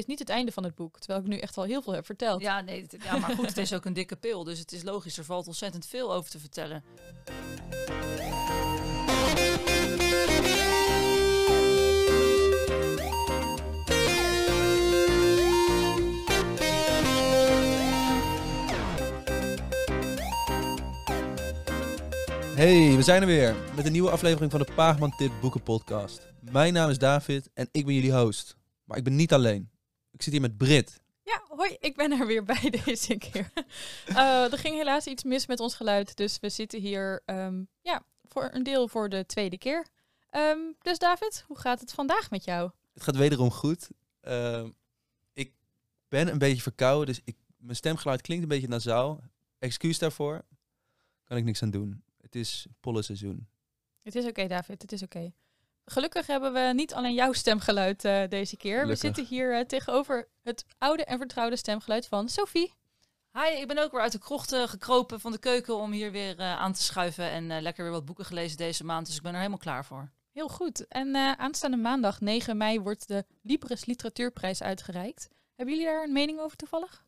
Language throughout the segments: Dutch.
is niet het einde van het boek, terwijl ik nu echt al heel veel heb verteld. Ja, nee, het- ja, maar goed, het is ook een dikke pil. Dus het is logisch, er valt ontzettend veel over te vertellen. Hey, we zijn er weer met een nieuwe aflevering van de Paagman Tip Boeken Podcast. Mijn naam is David en ik ben jullie host. Maar ik ben niet alleen. Ik zit hier met Brit. Ja, hoi, ik ben er weer bij deze keer. Eh, er ging helaas iets mis met ons geluid, dus we zitten hier ehm, ja, voor een deel voor de tweede keer. Ehm, dus David, hoe gaat het vandaag met jou? Het gaat wederom goed. Ehm, ik ben een beetje verkouden, dus ik, mijn stemgeluid klinkt een beetje nasaal. Excuus daarvoor. Kan ik niks aan doen. Het is pollenseizoen. Het is oké, David, het is oké. Gelukkig hebben we niet alleen jouw stemgeluid eh, deze keer. We zitten hier eh, tegenover het oude en vertrouwde stemgeluid van Sophie. Hi, ik ben ook weer uit de krochten gekropen van de keuken om hier weer eh, aan te schuiven. En eh, lekker weer wat boeken gelezen deze maand. Dus ik ben er helemaal klaar voor. Heel goed. En eh, aanstaande maandag 9 mei wordt de Libris Literatuurprijs uitgereikt. Hebben jullie daar een mening over toevallig?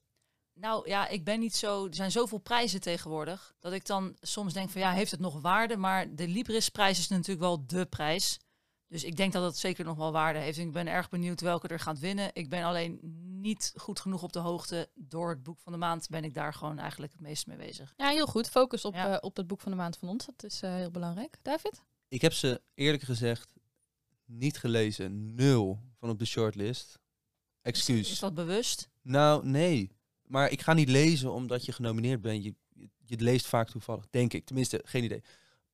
Nou ja, ik ben niet zo. Er zijn zoveel prijzen tegenwoordig. Dat ik dan soms denk van ja, heeft het nog waarde? Maar de Librisprijs is natuurlijk wel de prijs. Dus ik denk dat het zeker nog wel waarde heeft. En ik ben erg benieuwd welke er gaat winnen. Ik ben alleen niet goed genoeg op de hoogte. Door het boek van de maand ben ik daar gewoon eigenlijk het meest mee bezig. Ja, heel goed. Focus op, Ja. eh, op het boek van de maand van ons. Dat is eh, heel belangrijk. David? Ik heb ze eerlijk gezegd niet gelezen. Nul van op de shortlist. Excuus. Is, is dat bewust? Nou, nee. Maar ik ga niet lezen omdat je genomineerd bent. Je, je, je leest vaak toevallig, denk ik. Tenminste, geen idee.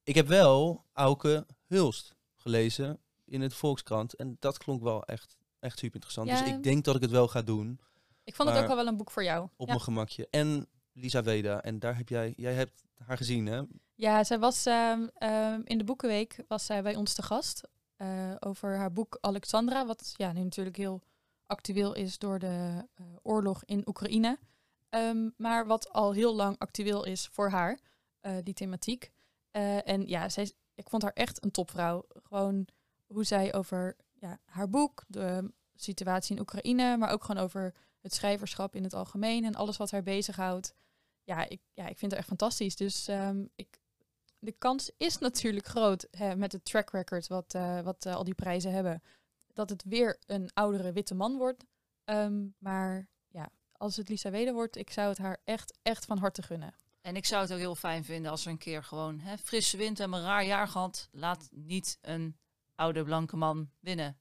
Ik heb wel Auke Hulst gelezen in het Volkskrant. En dat klonk wel echt, echt super interessant. Ja. Dus ik denk dat ik het wel ga doen. Ik vond het ook al wel een boek voor jou. Op ja. mijn gemakje. En Lisa Weda. En daar heb jij, jij hebt haar gezien, hè? Ja, zij was ehm, ehm, in de Boekenweek was zij bij ons te gast eh, over haar boek Alexandra, wat ja, nu natuurlijk heel actueel is door de eh, oorlog in Oekraïne. Ehm, maar wat al heel lang actueel is voor haar, eh, die thematiek. En ja, zij, ik vond haar echt een topvrouw. Gewoon hoe zij over ja, haar boek, de situatie in Oekraïne, maar ook gewoon over het schrijverschap in het algemeen en alles wat haar bezighoudt. Ja, ik, ja, ik vind haar echt fantastisch. Dus ehm, ik, de kans is natuurlijk groot hè, met het track record wat, eh, wat eh, al die prijzen hebben, dat het weer een oudere witte man wordt. Ehm, maar ja, als het Lisa Weder wordt, ik zou het haar echt, echt van harte gunnen. En ik zou het ook heel fijn vinden als er een keer gewoon hè, frisse wind. Hebben een raar jaar gehad. Laat niet een oude blanke man winnen.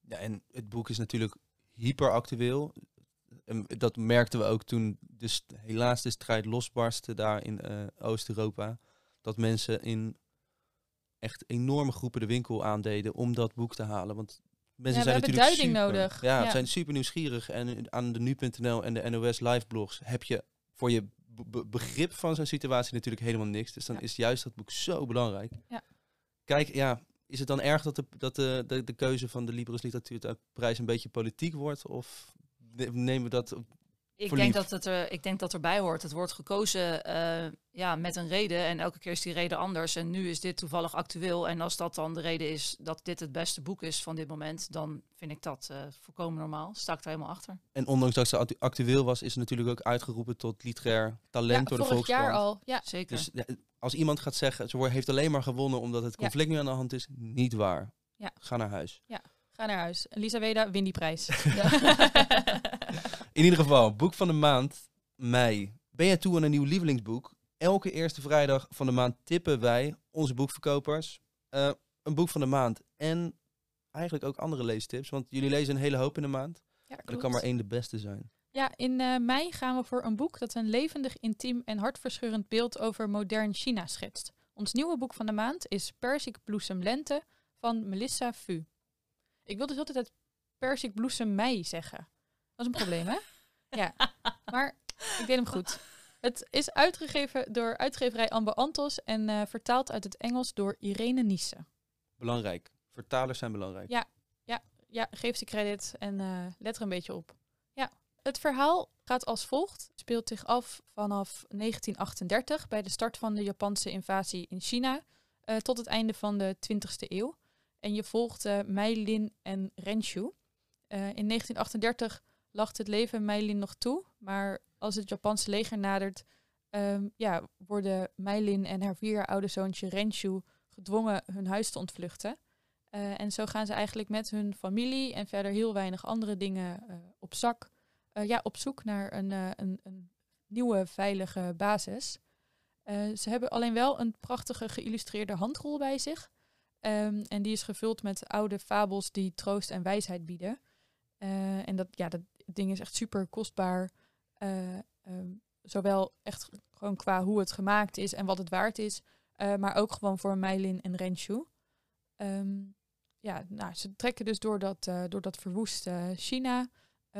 Ja, en het boek is natuurlijk hyper actueel. En dat merkten we ook toen dus helaas de strijd losbarstte daar in eh, Oost-Europa. Dat mensen in echt enorme groepen de winkel aandeden om dat boek te halen. Want mensen Ja, zijn hebben natuurlijk duiding super, nodig. Ja, Ja. zijn super nieuwsgierig. En aan de nu.nl en de NOS live blogs heb je voor je be- be- begrip van zo'n situatie natuurlijk helemaal niks. Dus dan Ja. is juist dat boek zo belangrijk. Ja. Kijk, ja, is het dan erg dat de, dat de, de, keuze van de Libris Literatuurprijs een beetje politiek wordt? Of ne- nemen we dat... op- Ik denk, dat het er, ik denk dat erbij hoort. Het wordt gekozen eh, ja, met een reden. En elke keer is die reden anders. En nu is dit toevallig actueel. En als dat dan de reden is dat dit het beste boek is van dit moment, dan vind ik dat eh volkomen normaal. Sta ik er helemaal achter. En ondanks dat ze actu- actueel was, is het natuurlijk ook uitgeroepen tot literair talent Ja, door de vorig jaar Volkskrant. al. Ja, Zeker. Dus ja, als iemand gaat zeggen, ze heeft alleen maar gewonnen omdat het Ja. conflict nu aan de hand is, niet waar. Ja. Ga naar huis. ga naar huis. Lisa Weda, win die prijs. In ieder geval, boek van de maand, mei. Ben jij toe aan een nieuw lievelingsboek? Elke eerste vrijdag van de maand tippen wij, onze boekverkopers, eh, een boek van de maand. En eigenlijk ook andere leestips, want jullie lezen een hele hoop in de maand. Ja, Er kan maar één de beste zijn. Ja, in eh, mei gaan we voor een boek dat een levendig, intiem en hartverscheurend beeld over modern China schetst. Ons nieuwe boek van de maand is Perzikbloesem Lente van Melissa Fu. Ik wil dus altijd Perzikbloesem Mei zeggen. Dat is een probleem, hè? Ja, maar ik deed hem goed. Het is uitgegeven door uitgeverij Amber Antos en eh, vertaald uit het Engels door Irene Niesse. Belangrijk. Vertalers zijn belangrijk. Ja. Ja, geef ze credit en eh, let er een beetje op. Ja, het verhaal gaat als volgt. Het speelt zich af vanaf 1938 bij de start van de Japanse invasie in China eh, tot het einde van de 20e eeuw. En je volgt Mei Lin en Renshu. Eh, in 1938 lacht het leven Meilin nog toe, maar als het Japanse leger nadert, ehm, ja, worden Meilin en haar vier oude zoontje Renshu gedwongen hun huis te ontvluchten. Eh, en zo gaan ze eigenlijk met hun familie en verder heel weinig andere dingen eh, op zak, eh, ja, op zoek naar een, een, een nieuwe veilige basis. Ze hebben alleen wel een prachtige geïllustreerde handrol bij zich. Ehm, en die is gevuld met oude fabels die troost en wijsheid bieden. En dat, ja, dat ding is echt super kostbaar. Eh, ehm, zowel echt gewoon qua hoe het gemaakt is en wat het waard is. eh, maar ook gewoon voor Meilin en Renshu. Ehm, ja, nou, ze trekken dus door dat, eh, door dat verwoeste China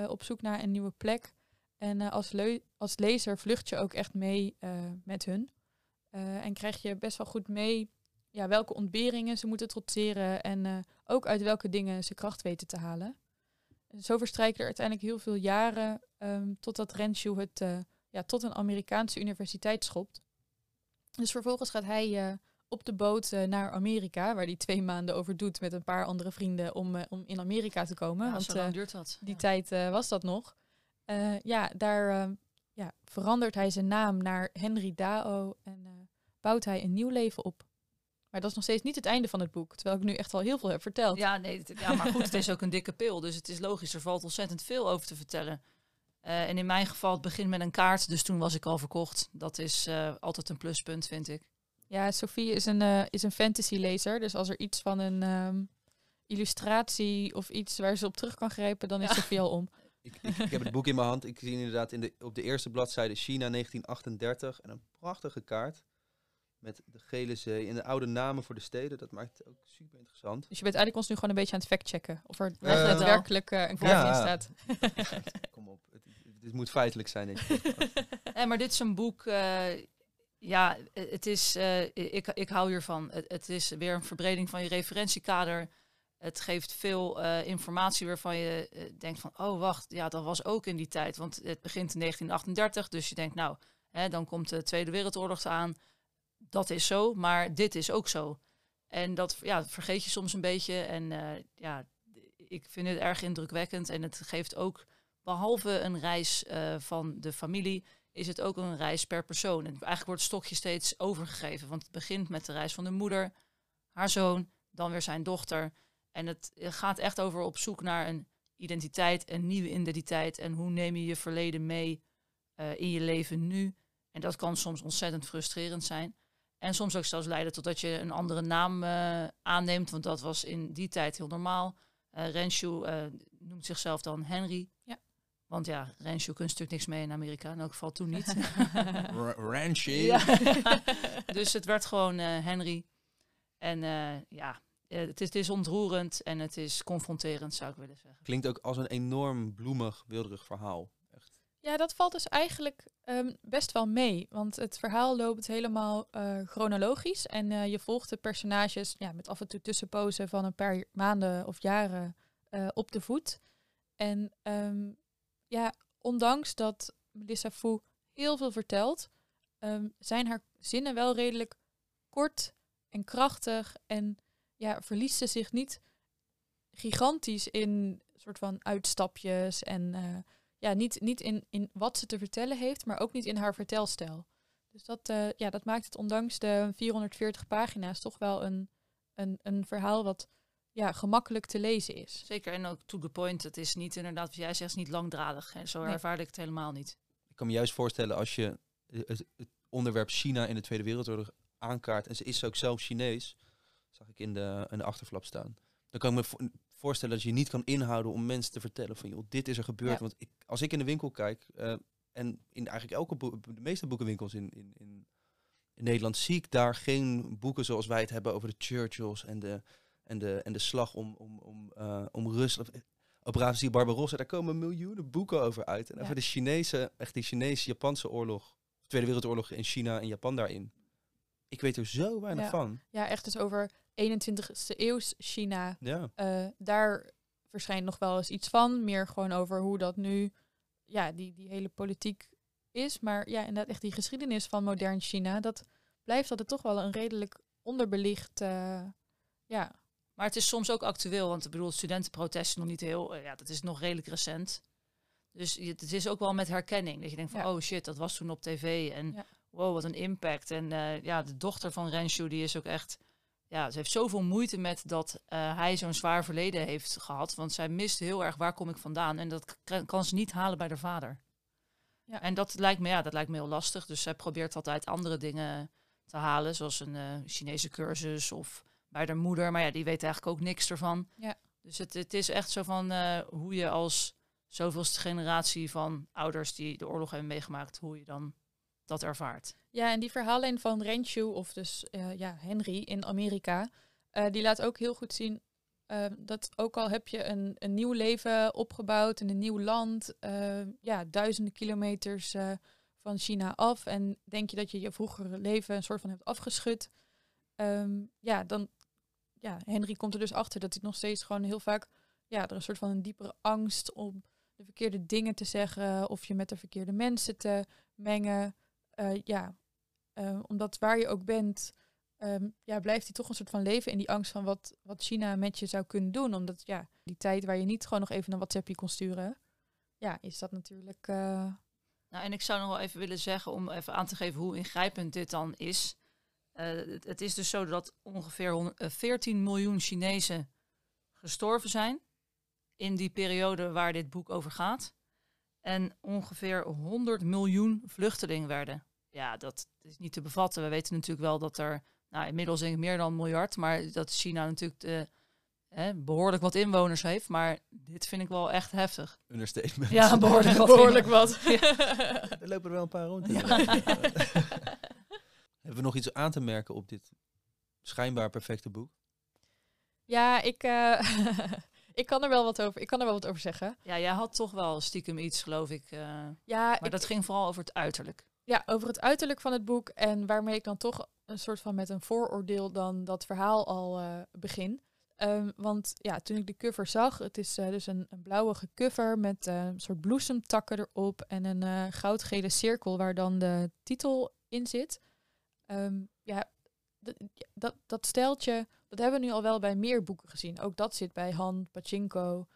op zoek naar een nieuwe plek. En als, als lezer vlucht je ook echt mee met hun. En krijg je best wel goed mee ja, welke ontberingen ze moeten trotseren en ook uit welke dingen ze kracht weten te halen. Zo verstrijken er uiteindelijk heel veel jaren ehm, totdat Renshu het eh, ja, tot een Amerikaanse universiteit schopt. Dus vervolgens gaat hij eh, op de boot eh, naar Amerika, waar hij twee maanden over doet met een paar andere vrienden om, om in Amerika te komen. Ja, want zo lang duurt dat. die Ja. tijd was dat nog. Ja, daar eh, ja, verandert hij zijn naam naar Henry Dao en bouwt hij een nieuw leven op. Maar dat is nog steeds niet het einde van het boek, terwijl ik nu echt al heel veel heb verteld. Ja, nee, het- ja, maar goed, het is ook een dikke pil. Dus het is logisch, er valt ontzettend veel over te vertellen. Eh, en in mijn geval, het begint met een kaart, dus toen was ik al verkocht. Dat is eh, altijd een pluspunt, vind ik. Ja, Sophie is een, eh, is een fantasy-lezer, dus als er iets van een ehm, illustratie of iets waar ze op terug kan grijpen, dan is Ja. Sophie al om. Ik, ik, ik heb het boek in mijn hand. Ik zie inderdaad in de, op de eerste bladzijde China 1938 en een prachtige kaart met de gele zee en de oude namen voor de steden. Dat maakt het ook super interessant. Dus je bent eigenlijk ons nu gewoon een beetje aan het factchecken of er Eh, daadwerkelijk eh, een kaart in ja. staat. Kom op, het, het moet feitelijk zijn. Denk ik. Eh, maar dit is een boek, eh, ja, het is, eh, ik, ik hou hiervan. Het, het is weer een verbreding van je referentiekader. Het geeft veel eh, informatie waarvan je denkt van, oh wacht, ja, dat was ook in die tijd. Want het begint in 1938, dus je denkt, nou, hè, dan komt de Tweede Wereldoorlog aan. Dat is zo, maar dit is ook zo. En dat ja, vergeet je soms een beetje. En eh, ja, ik vind het erg indrukwekkend. En het geeft ook, behalve een reis eh, van de familie, is het ook een reis per persoon. En eigenlijk wordt het stokje steeds overgegeven. Want het begint met de reis van de moeder, haar zoon, dan weer zijn dochter. En het gaat echt over op zoek naar een identiteit, een nieuwe identiteit. En hoe neem je je verleden mee eh, in je leven nu. En dat kan soms ontzettend frustrerend zijn. En soms ook zelfs leiden tot dat je een andere naam eh, aanneemt. Want dat was in die tijd heel normaal. Eh Renshu eh, noemt zichzelf dan Henry. Ja. Want ja, Renshu kun je natuurlijk niks mee in Amerika. In elk geval toen niet. Ranchy. Ja. dus het werd gewoon eh, Henry. En eh, ja, het is, het is ontroerend en het is confronterend, zou ik willen zeggen. Klinkt ook als een enorm bloemig, wilderig verhaal. Ja, dat valt dus eigenlijk ehm, best wel mee. Want het verhaal loopt helemaal eh, chronologisch. En eh, je volgt de personages ja, met af en toe tussenpozen van een paar maanden of jaren eh, op de voet. En ehm, ja, ondanks dat Melissa Fu heel veel vertelt, ehm, zijn haar zinnen wel redelijk kort en krachtig. En ja, verliest ze zich niet gigantisch in soort van uitstapjes en ja, niet, niet in, in wat ze te vertellen heeft, maar ook niet in haar vertelstijl. Dus dat, eh, ja, dat maakt het ondanks de 440 pagina's toch wel een, een, een verhaal wat ja, gemakkelijk te lezen is. Zeker, en ook to the point. Het is niet inderdaad, wat jij zegt, niet langdradig. Hè. Zo Nee. ervaarde ik het helemaal niet. Ik kan me juist voorstellen als je eh, het, het onderwerp China in de Tweede Wereldoorlog aankaart. En ze is ook zelf Chinees. Zag ik in de, in de achterflap staan. Dan kan ik me voorstellen dat je niet kan inhouden om mensen te vertellen van joh, dit is er gebeurd. Ja. Want ik, als ik in de winkel kijk, eh, en in eigenlijk elke de meeste boekenwinkels in, in, in, in Nederland, zie ik daar geen boeken zoals wij het hebben over de Churchills en de, en de, en de slag om, om, om, eh, om Rusland. Operatie Barbarossa, daar komen miljoenen boeken over uit. En Ja. over de Chinese, echt die Chinese-Japanse oorlog, Tweede Wereldoorlog in China en Japan daarin. Ik weet er zo weinig Ja. van. Ja, echt dus over 21ste eeuws China. Ja. eh, daar verschijnt nog wel eens iets van. Meer gewoon over hoe dat nu, ja, die, die hele politiek is. Maar ja, inderdaad, echt die geschiedenis van modern China, dat blijft altijd toch wel een redelijk onderbelicht, eh, ja, Maar het is soms ook actueel, want ik bedoel, het studentenprotest is nog niet heel, eh, ja, dat is nog redelijk recent. Dus het is ook wel met herkenning. Dat je denkt van, Ja. oh shit, dat was toen op tv. En Ja. wow, wat een impact. En eh, ja, de dochter van Renshu, die is ook echt... Ja, ze heeft zoveel moeite met dat eh, hij zo'n zwaar verleden heeft gehad. Want zij mist heel erg, waar kom ik vandaan? En dat kan ze niet halen bij haar vader. Ja. En dat lijkt, me, ja, dat lijkt me heel lastig. Dus zij probeert altijd andere dingen te halen. Zoals een eh, Chinese cursus of bij haar moeder. Maar ja, die weet eigenlijk ook niks ervan. Ja. Dus het, het is echt zo van eh, hoe je als zoveelste generatie van ouders die de oorlog hebben meegemaakt, hoe je dan dat ervaart. Ja, en die verhaallijn van Renshu, of dus eh, ja, Henry in Amerika, eh, die laat ook heel goed zien eh, dat ook al heb je een, een nieuw leven opgebouwd in een nieuw land, ja, duizenden kilometers van China af, en denk je dat je je vroegere leven een soort van hebt afgeschud, ehm, ja, dan, ja, Henry komt er dus achter dat hij nog steeds gewoon heel vaak, ja, er een soort van een diepere angst om de verkeerde dingen te zeggen, of je met de verkeerde mensen te mengen. Eh, ja, eh, omdat waar je ook bent, ehm, ja, blijft hij toch een soort van leven in die angst van wat, wat China met je zou kunnen doen. Omdat ja, die tijd waar je niet gewoon nog even een WhatsAppje kon sturen, ja, is dat natuurlijk. eh, Nou, en ik zou nog wel even willen zeggen, om even aan te geven hoe ingrijpend dit dan is. Eh, het, het is dus zo dat ongeveer hon- eh, 14 miljoen Chinezen gestorven zijn in die periode waar dit boek over gaat. En ongeveer 100 miljoen vluchtelingen werden. Ja, dat is niet te bevatten. We weten natuurlijk wel dat er nou, inmiddels denk ik meer dan een miljard, maar dat China natuurlijk de, hè, behoorlijk wat inwoners heeft. Maar dit vind ik wel echt heftig. Understatement. Ja, behoorlijk wat. behoorlijk wat. Er lopen er wel een paar rond. Ja. Hebben we nog iets aan te merken op dit schijnbaar perfecte boek? ja, ik, eh, ik kan er wel wat over. Ik kan er wel wat over zeggen. Ja, jij had toch wel stiekem iets, geloof ik. eh, Ja, maar ik, dat ging vooral over het uiterlijk. ja, over het uiterlijk van het boek en waarmee ik dan toch een soort van met een vooroordeel dan dat verhaal al eh, begin. Ehm, want ja, toen ik de cover zag, het is eh, dus een, een blauwige cover met een soort bloesemtakken erop en een goudgele cirkel waar dan de titel in zit. Ehm, ja, dat, dat steltje, dat hebben we nu al wel bij meer boeken gezien. Ook dat zit bij Han Pachinko,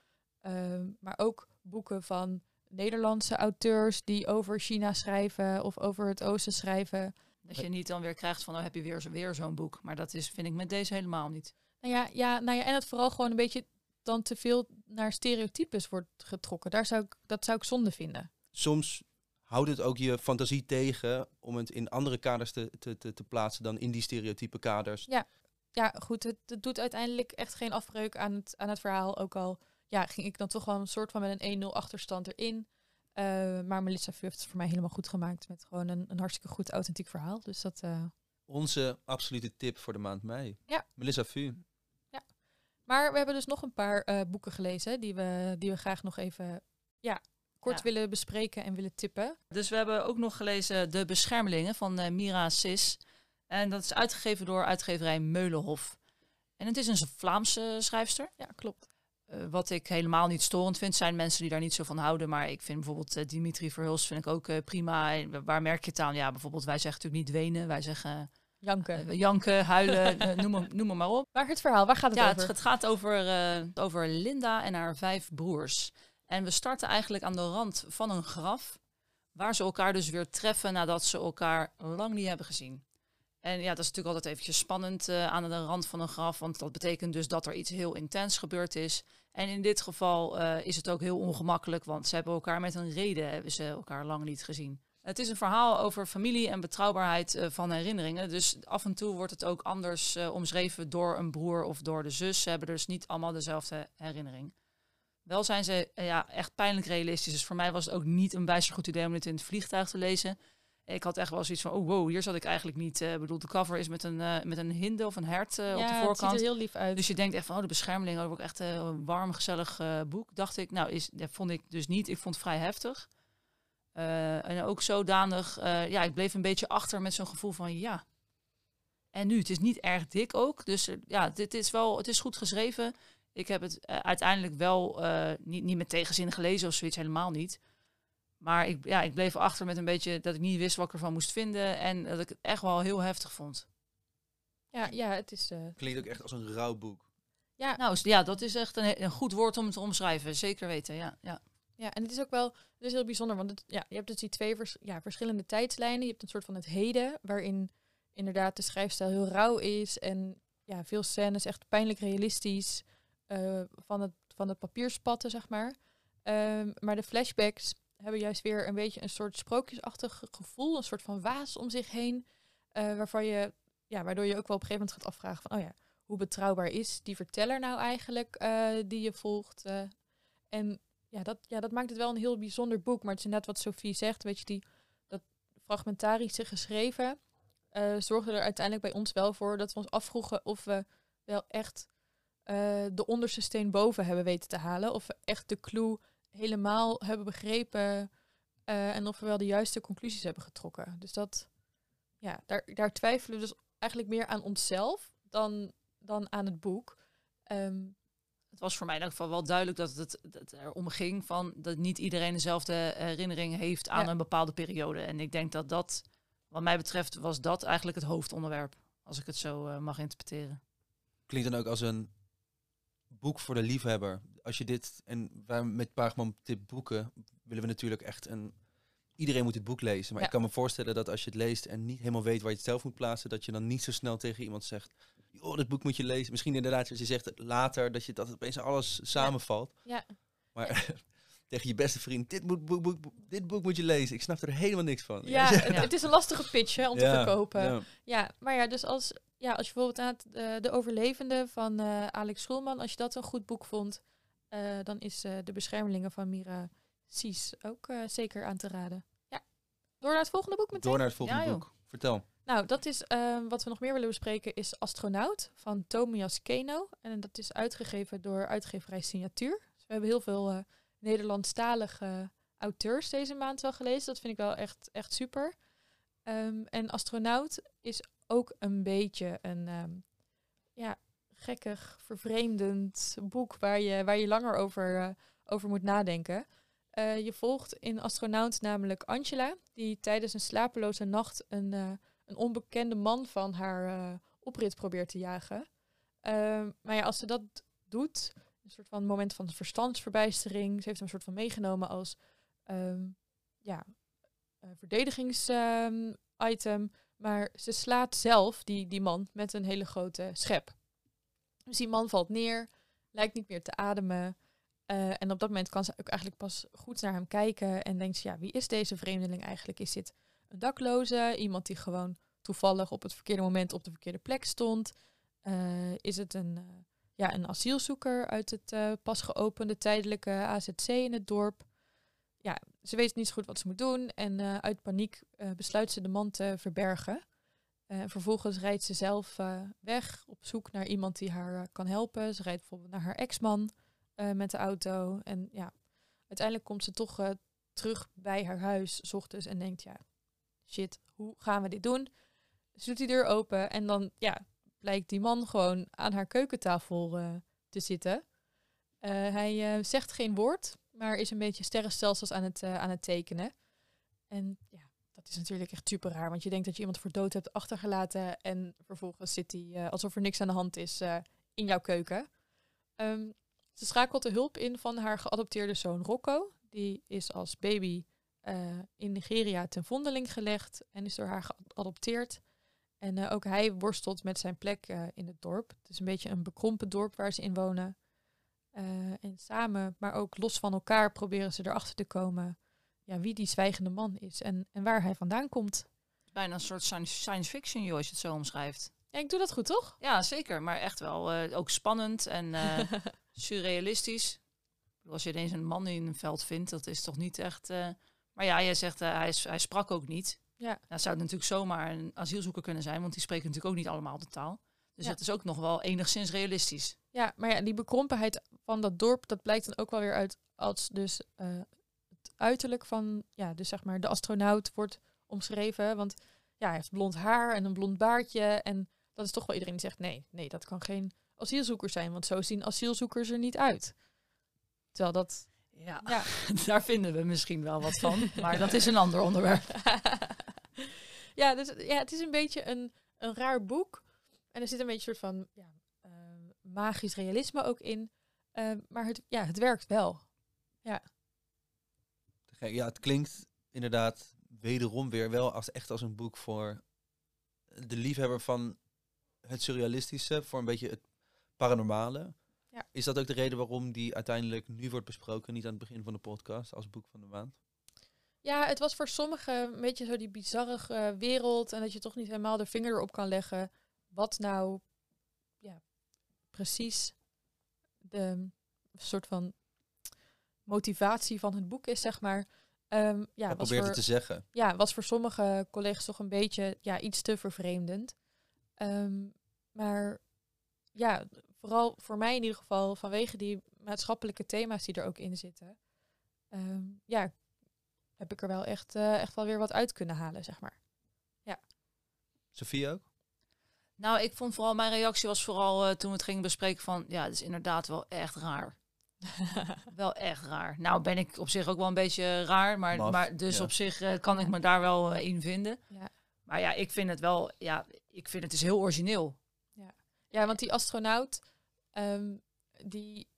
ehm, maar ook boeken van Nederlandse auteurs die over China schrijven of over het Oosten schrijven. Dat je niet dan weer krijgt van, oh heb je weer, zo, weer zo'n boek. Maar dat is, vind ik met deze helemaal niet. Nou ja, ja, nou ja, en het vooral gewoon een beetje dan te veel naar stereotypes wordt getrokken. Daar zou ik, dat zou ik zonde vinden. Soms houdt het ook je fantasie tegen om het in andere kaders te, te, te, te plaatsen dan in die stereotype kaders. Ja, goed, het, het doet uiteindelijk echt geen afbreuk aan het, aan het verhaal. Ook al ja, ging ik dan toch wel een soort van met een 1-0 achterstand erin. Eh, maar Melissa Fu heeft het voor mij helemaal goed gemaakt met gewoon een, een hartstikke goed authentiek verhaal. Dus dat, eh, Onze absolute tip voor de maand mei. Ja. Melissa Fu. Maar we hebben dus nog een paar eh, boeken gelezen die we, die we graag nog even ja, kort Ja. willen bespreken en willen tippen. Dus we hebben ook nog gelezen De Beschermelingen van eh, Mira Sis. En dat is uitgegeven door uitgeverij Meulenhof. En het is een Vlaamse schrijfster. Ja, klopt. Eh, wat ik helemaal niet storend vind, zijn mensen die daar niet zo van houden. Maar ik vind bijvoorbeeld eh, Dimitri Verhulst vind ik ook eh, prima. En waar merk je het aan? Ja, bijvoorbeeld wij zeggen natuurlijk niet wenen. Wij zeggen Janken. janken, huilen, noem, maar, noem maar, op. maar het verhaal, waar gaat het Ja, over? het, het gaat over, over Linda en haar vijf broers. En we starten eigenlijk aan de rand van een graf. Waar ze elkaar dus weer treffen nadat ze elkaar lang niet hebben gezien. En ja, dat is natuurlijk altijd eventjes spannend eh, aan de rand van een graf. Want dat betekent dus dat er iets heel intens gebeurd is. En in dit geval eh, is het ook heel ongemakkelijk. Want ze hebben elkaar met een reden hebben ze elkaar lang niet gezien. Het is een verhaal over familie en betrouwbaarheid eh, van herinneringen. Dus af en toe wordt het ook anders omschreven door een broer of door de zus. Ze hebben dus niet allemaal dezelfde herinnering. Wel zijn ze ja, echt pijnlijk realistisch. Dus voor mij was het ook niet een bijster goed idee om dit in het vliegtuig te lezen. Ik had echt wel zoiets van, oh wow, hier zat ik eigenlijk niet. eh, Ik bedoel, de cover is met een, eh, met een hinde of een hert eh, op de ja, het ziet voorkant. er heel lief uit. Dus je denkt echt van, oh, de beschermeling, oh, dat wordt echt een warm, gezellig boek. Dacht ik, nou, is, dat vond ik dus niet. Ik vond het vrij heftig. En ook zodanig, ja, ik bleef een beetje achter met zo'n gevoel van, ja. En nu, het is niet erg dik ook. Dus ja, dit is wel, het is goed geschreven. Ik heb het uiteindelijk wel niet, niet met tegenzin gelezen of zoiets, helemaal niet. Maar ik, ja, ik bleef achter met een beetje dat ik niet wist wat ik ervan moest vinden. En dat ik het echt wel heel heftig vond. ja, ja, het is... eh, Klinkt ook echt als een rouwboek. Ja, Nou, ja, dat is echt een, een goed woord om het te omschrijven. Zeker weten, ja. ja. Ja, en het is ook wel het is heel bijzonder, want het, ja, je hebt dus die twee vers- ja, verschillende tijdslijnen. Je hebt een soort van het heden, waarin inderdaad de schrijfstijl heel rauw is en ja, veel scènes echt pijnlijk realistisch eh, van, het, van het papier spatten, zeg maar. Ehm, maar de flashbacks hebben juist weer een beetje een soort sprookjesachtig gevoel, een soort van waas om zich heen, eh, waarvan je, ja, waardoor je ook wel op een gegeven moment gaat afvragen van, oh ja, hoe betrouwbaar is die verteller nou eigenlijk eh, die je volgt? eh? en ja dat, ja, dat maakt het wel een heel bijzonder boek. Maar het is inderdaad wat Sophie zegt, weet je, die, dat fragmentarische geschreven zorgde er uiteindelijk bij ons wel voor dat we ons afvroegen of we wel echt de onderste steen boven hebben weten te halen. Of we echt de clue helemaal hebben begrepen eh, en of we wel de juiste conclusies hebben getrokken. Dus dat, ja, daar, daar twijfelen we dus eigenlijk meer aan onszelf dan, dan aan het boek. Ehm, Het was voor mij in elk geval wel duidelijk dat het, dat het erom ging van dat niet iedereen dezelfde herinnering heeft aan Ja. een bepaalde periode. En ik denk dat dat, wat mij betreft, was dat eigenlijk het hoofdonderwerp. Als ik het zo eh, mag interpreteren. Klinkt dan ook als een boek voor de liefhebber. Als je dit, en wij met Paagman Tip boeken, willen we natuurlijk echt een... Iedereen moet het boek lezen. Maar Ja. ik kan me voorstellen dat als je het leest en niet helemaal weet waar je het zelf moet plaatsen, dat je dan niet zo snel tegen iemand zegt, oh, dit boek moet je lezen. Misschien inderdaad, als je zegt later, dat je dat opeens alles samenvalt. ja, Maar tegen je beste vriend, dit boek, boek, boek, dit boek moet je lezen. Ik snap er helemaal niks van. ja, het, Ja. het is een lastige pitch hè, om te verkopen. ja. Ja, maar ja, dus als, ja, als je bijvoorbeeld aan het, eh, De Overlevende van eh, Alex Schulman, als je dat een goed boek vond, eh, dan is eh, De Beschermelingen van Mira Sies ook eh, zeker aan te raden. Ja. Door naar het volgende boek meteen. Door naar het volgende Ja, boek. Vertel. Nou, dat is wat we nog meer willen bespreken, is Astronaut van Tomias Keno. En dat is uitgegeven door uitgeverij Signatuur. Dus we hebben heel veel Nederlandstalige auteurs deze maand wel gelezen. Dat vind ik wel echt, echt super. Ehm, en Astronaut is ook een beetje een ehm, ja, gekkig, vervreemdend boek waar je, waar je langer over, eh, over moet nadenken. Eh, je volgt in Astronaut namelijk Angela, die tijdens een slapeloze nacht een, eh, een onbekende man van haar oprit probeert te jagen. Ehm, maar ja, als ze dat doet, een soort van moment van verstandsverbijstering. Ze heeft hem een soort van meegenomen als ehm, ja, verdedigingsitem. maar ze slaat zelf die, die man met een hele grote schep. Dus die man valt neer, lijkt niet meer te ademen. Eh, en op dat moment kan ze ook eigenlijk pas goed naar hem kijken en denkt ze, ja, wie is deze vreemdeling eigenlijk? Is dit een dakloze, iemand die gewoon toevallig op het verkeerde moment op de verkeerde plek stond? Eh, is het een, eh, ja, een asielzoeker uit het pas geopende tijdelijke AZC in het dorp? Ja, ze weet niet zo goed wat ze moet doen en uit paniek besluit ze de man te verbergen. Eh, vervolgens rijdt ze zelf eh, weg op zoek naar iemand die haar eh, kan helpen. Ze rijdt bijvoorbeeld naar haar ex-man met de auto. En ja, uiteindelijk komt ze toch terug bij haar huis, s ochtends, en denkt, ja, shit, hoe gaan we dit doen? Ze doet die deur open en dan, ja, blijkt die man gewoon aan haar keukentafel te zitten. Hij zegt geen woord, maar is een beetje sterrenstelsels aan het, aan het tekenen. En dat is natuurlijk echt super raar, want je denkt dat je iemand voor dood hebt achtergelaten en vervolgens zit hij, eh, alsof er niks aan de hand is, eh, in jouw keuken. Ehm, ze schakelt de hulp in van haar geadopteerde zoon Rocco. Die is als baby eh, in Nigeria ten vondeling gelegd en is door haar geadopteerd. En ook hij worstelt met zijn plek in het dorp. Het is een beetje een bekrompen dorp waar ze in wonen. En samen, maar ook los van elkaar, proberen ze erachter te komen ja, wie die zwijgende man is en, en waar hij vandaan komt. Bijna een soort science, fiction, joh, als je het zo omschrijft. Ja, ik doe dat goed, toch? Ja, zeker. Maar echt wel eh, ook spannend en eh, surrealistisch. Als je ineens een man in een veld vindt, dat is toch niet echt... eh, Maar ja, jij zegt, hij, hij sprak ook niet. Ja. Het zou natuurlijk zomaar een asielzoeker kunnen zijn, want die spreken natuurlijk ook niet allemaal de taal. Dus Ja. het is ook nog wel enigszins realistisch. Ja, maar ja, die bekrompenheid van dat dorp, dat blijkt dan ook wel weer uit als dus uiterlijk van, ja, dus zeg maar de astronaut wordt omschreven. Want ja, hij heeft blond haar en een blond baardje. En dat is toch wel iedereen die zegt, nee, nee, dat kan geen asielzoeker zijn, want zo zien asielzoekers er niet uit. Terwijl dat, Ja, ja. daar vinden we misschien wel wat van. Maar dat is een ander onderwerp. ja, dus, ja, het is een beetje een, een raar boek. En er zit een beetje een soort van ja, eh, magisch realisme ook in. Ehm, maar het, ja, het werkt wel. Gek. Ja, het klinkt inderdaad wederom weer wel als echt als een boek voor de liefhebber van het surrealistische, voor een beetje het paranormale. Ja. Is dat ook de reden waarom die uiteindelijk nu wordt besproken, niet aan het begin van de podcast, als boek van de maand? Ja, het was voor sommigen een beetje zo die bizarre eh, wereld. En dat je toch niet helemaal de vinger erop kan leggen. Wat nou ja, precies de soort van motivatie van het boek is, zeg maar. Ehm, ja, Wat was probeert voor, het te zeggen? ja, was voor sommige collega's toch een beetje ja, iets te vervreemdend. Ehm, maar ja, vooral voor mij in ieder geval, vanwege die maatschappelijke thema's die er ook in zitten. ehm, ja, heb ik er wel echt, eh, echt wel weer wat uit kunnen halen, zeg maar. Sofie ook? Nou, ik vond vooral, mijn reactie was vooral eh, toen we het gingen bespreken van, ja, het is inderdaad wel echt raar. wel echt raar. Nou ben ik op zich ook wel een beetje raar, maar, Maf, maar dus ja. op zich eh, kan ik me daar wel eh, in vinden. Ja. Maar ja, ik vind het wel, ja, ik vind het is heel origineel. Ja, want die astronaut, ehm, die,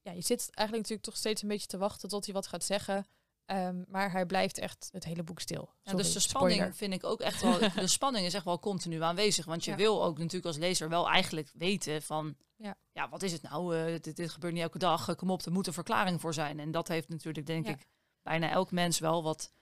ja, je zit eigenlijk natuurlijk toch steeds een beetje te wachten tot hij wat gaat zeggen. Ehm, maar hij blijft echt het hele boek stil. Ja, dus de spanning spoiler. vind ik ook echt wel, de spanning is echt wel continu aanwezig. Want je Ja. wil ook natuurlijk als lezer wel eigenlijk weten van, Ja. ja, wat is het nou? Eh, dit, dit gebeurt niet elke dag. Eh, kom op, er moet een verklaring voor zijn. En dat heeft natuurlijk, denk ik, bijna elk mens wel wat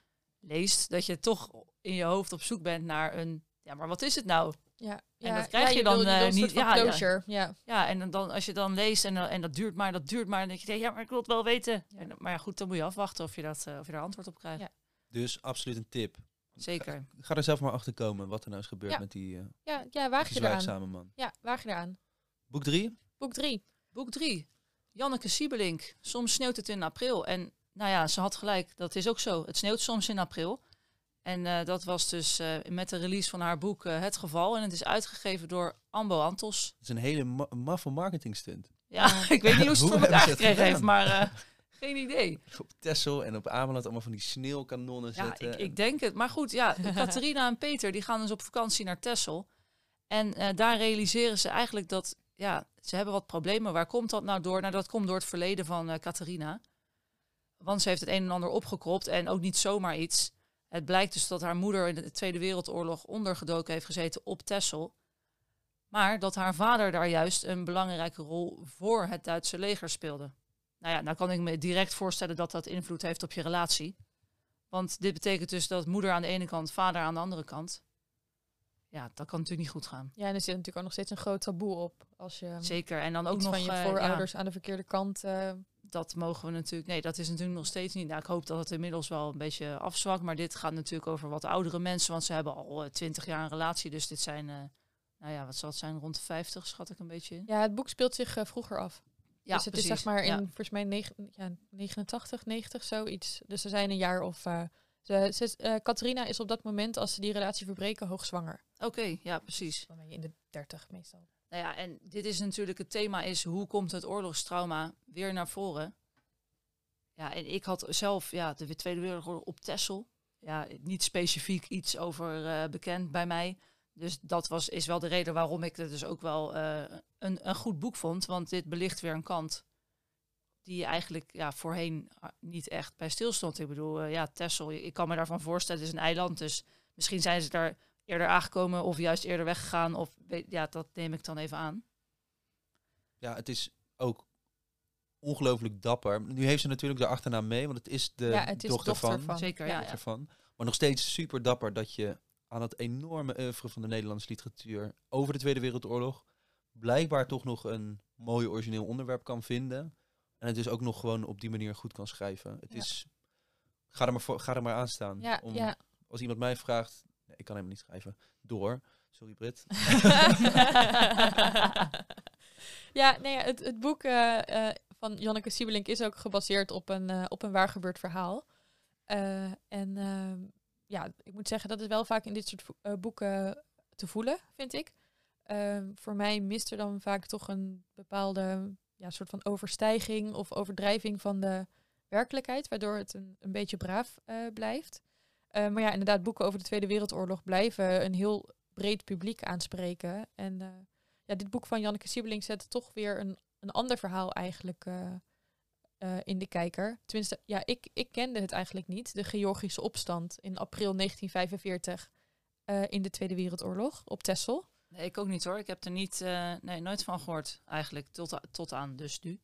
leest. Dat je toch in je hoofd op zoek bent naar een, ja, maar wat is het nou? Ja, En dat krijg je dan, eh, soort niet- ja, ja. closure. Ja. Ja, en dan- als je dan leest en, dan- en dat duurt maar, dat duurt maar. Dan denk je, ja, maar ik wil het wel weten. Ja. En, maar ja, goed, dan moet je afwachten of je, dat, eh, of je daar antwoord op krijgt. Ja. Dus absoluut een tip. Zeker. Ga er zelf maar achter komen wat er nou is gebeurd Ja. met die, eh Ja, ja, waag je eraan. man. Ja, waag je eraan. Boek drie? Boek drie. Boek 3. Janneke Siebelink. Soms sneeuwt het in april. En nou ja, ze had gelijk. Dat is ook zo. Het sneeuwt soms in april. En eh, dat was dus eh, met de release van haar boek eh, het geval. En het is uitgegeven door Ambo Antos. Het is een hele ma maffe marketing stunt. Ja, ik weet niet hoe ze het voor elkaar gekregen heeft, maar geen idee. Op Texel en op Ameland allemaal van die sneeuwkanonnen Ja, zetten. ik, ik denk het. Maar goed, ja, Catharina en Peter die gaan dus op vakantie naar Texel. En daar realiseren ze eigenlijk dat, ja, ze hebben wat problemen. Waar komt dat nou door? Nou, dat komt door het verleden van Catharina. Want ze heeft het een en ander opgekropt en ook niet zomaar iets. Het blijkt dus dat haar moeder in de Tweede Wereldoorlog ondergedoken heeft gezeten op Texel. Maar dat haar vader daar juist een belangrijke rol voor het Duitse leger speelde. Nou ja, nou kan ik me direct voorstellen dat dat invloed heeft op je relatie. Want dit betekent dus dat moeder aan de ene kant, vader aan de andere kant. Ja, dat kan natuurlijk niet goed gaan. Ja, en er zit natuurlijk ook nog steeds een groot taboe op. Als je Zeker. En dan ook iets nog van je eh, voorouders aan de verkeerde kant... eh, dat mogen we natuurlijk. Nee, dat is natuurlijk nog steeds niet. Nou, ik hoop dat het inmiddels wel een beetje afzwakt. Maar dit gaat natuurlijk over wat oudere mensen. Want ze hebben al eh, twintig jaar een relatie. Dus dit zijn, eh, nou ja, wat zal het zijn? Rond de 50, schat ik een beetje in. ja, het boek speelt zich eh, vroeger af. Ja, dus het is zeg maar in, Ja. volgens mij, negen, ja, 89, 90, zoiets. Dus ze zijn een jaar of... ze, ze, Catharina is op dat moment, als ze die relatie verbreken, hoogzwanger. Oké, ja, precies. Dan ben je in de 30 meestal. Nou ja, en dit is natuurlijk het thema is hoe komt het oorlogstrauma weer naar voren? Ja, en ik had zelf ja, de Tweede Wereldoorlog op Texel. Ja, niet specifiek iets over eh, bekend bij mij. Dus dat was, is wel de reden waarom ik het dus ook wel eh, een, een goed boek vond. Want dit belicht weer een kant die eigenlijk ja, voorheen ah, niet echt bij stilstond. Ik bedoel, eh, ja, Texel, ik kan me daarvan voorstellen, het is een eiland. Dus misschien zijn ze daar eerder aangekomen of juist eerder weggegaan. Of weet- ja, dat neem ik dan even aan. Ja, het is ook ongelooflijk dapper. Nu heeft ze natuurlijk de achternaam mee, want het is de Ja, het is dochter, dochter van. van. Zeker, Ja, ja. dochter van. Maar nog steeds super dapper dat je aan het enorme oeuvre van de Nederlandse literatuur over de Tweede Wereldoorlog blijkbaar toch nog een mooi origineel onderwerp kan vinden. En het dus ook nog gewoon op die manier goed kan schrijven. Het Ja. is, ga er maar, voor, ga er maar aan staan. Ja, Om- ja. Als iemand mij vraagt, nee, ik kan helemaal niet schrijven, door. Sorry Brit. ja, nee, ja, het, het boek eh, eh, van Janneke Siebelink is ook gebaseerd op een, eh, op een waar gebeurd verhaal. Eh, en ehm, ja, ik moet zeggen, dat is wel vaak in dit soort vo- eh, boeken te voelen, vind ik. Ehm, voor mij mist er dan vaak toch een bepaalde ja, soort van overstijging of overdrijving van de werkelijkheid, waardoor het een, een beetje braaf eh, blijft. Eh, maar ja, inderdaad, boeken over de Tweede Wereldoorlog blijven een heel breed publiek aanspreken. En eh, ja, dit boek van Janneke Siebeling zet toch weer een, een ander verhaal eigenlijk eh, in de kijker. Tenminste, ja, ik, ik kende het eigenlijk niet. De Georgische opstand in april 1945 eh, in de Tweede Wereldoorlog op Texel. Nee, ik ook niet hoor. Ik heb er niet, nee, nooit van gehoord eigenlijk. Tot, tot aan dus nu.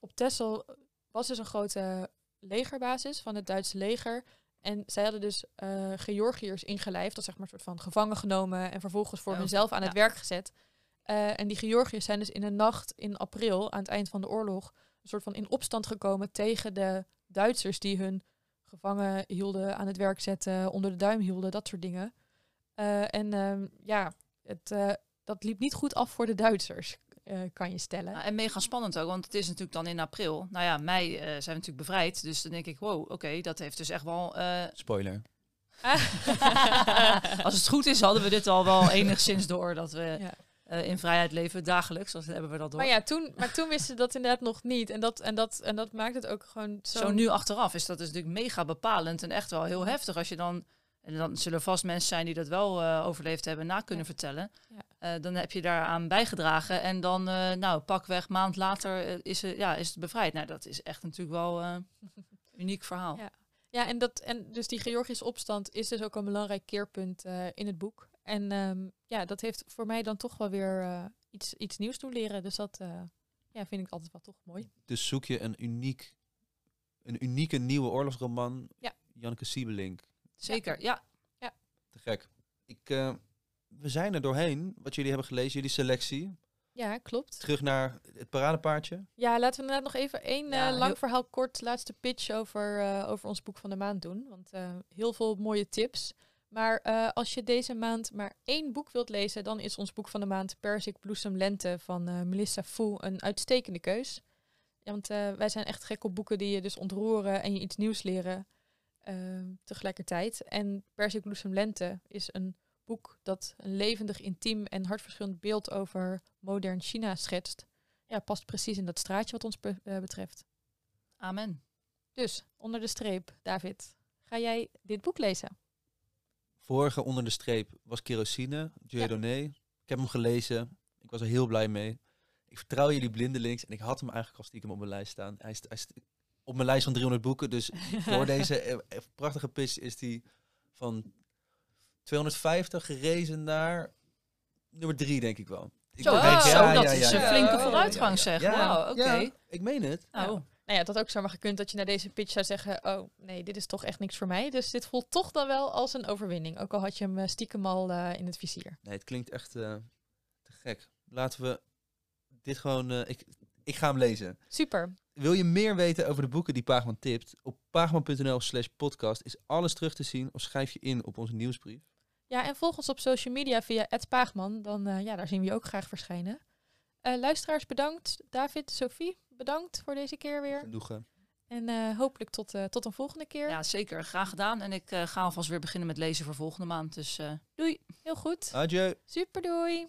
Op Texel was dus een grote legerbasis van het Duitse leger. En zij hadden dus eh Georgiërs ingelijfd, dat zeg maar een soort van gevangen genomen en vervolgens voor Oh, hunzelf aan het werk gezet. Eh, en die Georgiërs zijn dus in de nacht in april, aan het eind van de oorlog, een soort van in opstand gekomen tegen de Duitsers die hun gevangen hielden, aan het werk zetten, onder de duim hielden, dat soort dingen. Eh, en ehm, ja, het, dat liep niet goed af voor de Duitsers, eh, kan je stellen. Nou, en mega spannend ook, want het is natuurlijk dan in april. Nou ja, mei eh, zijn we natuurlijk bevrijd. Dus dan denk ik, wow, oké, dat heeft dus echt wel... eh, Spoiler. als het goed is, hadden we dit al wel enigszins door. Dat we Ja. eh, in vrijheid leven dagelijks. Dat hebben we dat door. Maar ja, toen, maar toen wisten ze dat inderdaad nog niet. En dat, en dat, en dat maakt het ook gewoon zo... Zo nu achteraf is dat dus natuurlijk mega bepalend en echt wel heel heftig als je dan. En dan zullen vast mensen zijn die dat wel eh, overleefd hebben en na kunnen Ja. vertellen. Ja. Eh, dan heb je daaraan bijgedragen. En dan, eh, nou, pakweg maand later is, het, ja, is het bevrijd. Nou, dat is echt natuurlijk wel eh, een uniek verhaal. Ja. Ja, en, dat, en dus die Georgische opstand is dus ook een belangrijk keerpunt eh, in het boek. En ehm, ja, dat heeft voor mij dan toch wel weer eh, iets, iets nieuws doen leren. Dus dat eh, ja, vind ik altijd wel toch mooi. Dus zoek je een, uniek, een unieke nieuwe oorlogsroman. Ja. Janneke Siebelink. Zeker, ja. Te gek. Ik, eh, we zijn er doorheen, wat jullie hebben gelezen, jullie selectie. Ja, klopt. Terug naar het paradepaardje. Ja, laten we inderdaad nog even één Ja, eh, lang heel- verhaal kort, laatste pitch over, eh, over ons boek van de maand doen. Want eh, heel veel mooie tips. Maar eh, als je deze maand maar één boek wilt lezen, dan is ons boek van de maand Perzik Bloesem Lente van eh, Melissa Fou een uitstekende keus. Ja, want eh, wij zijn echt gek op boeken die je dus ontroeren en je iets nieuws leren tegelijkertijd. En Perzik Bloesem Lente is een boek dat een levendig, intiem en hartverscheurend beeld over modern China schetst ja, past precies in dat straatje wat ons be- eh, betreft. Amen. Dus, onder de streep, David, ga jij dit boek lezen? Vorige onder de streep was Kerosine, Dieudonné. Ik heb hem gelezen. Ik was er heel blij mee. Ik vertrouw jullie blindelings en ik had hem eigenlijk al stiekem op mijn lijst staan. Hij is, hij is op mijn lijst van 300 boeken, dus door deze eh, eh, prachtige pitch is die van 250 gerezen naar nummer 3, denk ik wel. Ik Zo, denk- oh, zo, dat is een ja. flinke vooruitgang ja, zeg. Wauw, oké. Ja, ik meen het. Nou, Nou ja, het had ook zomaar gekund dat je na deze pitch zou zeggen... oh, nee, dit is toch echt niks voor mij. Dus dit voelt toch dan wel als een overwinning. Ook al had je hem eh, stiekem al eh, in het vizier. Nee, het klinkt echt eh, te gek. Laten we dit gewoon... eh, ik, ik ga hem lezen. Super. Wil je meer weten over de boeken die Paagman tipt? Op paagman.nl slash podcast is alles terug te zien of schrijf je in op onze nieuwsbrief. Ja, en volg ons op social media via Paagman. Dan, eh, ja, daar zien we je ook graag verschijnen. Eh, luisteraars, bedankt. David, Sophie, bedankt voor deze keer weer. Genoegen. En eh, hopelijk tot, eh, tot een volgende keer. ja, zeker. Graag gedaan. En ik eh, ga alvast weer beginnen met lezen voor volgende maand. Dus eh, doei. Heel goed. Adieu. Super, doei.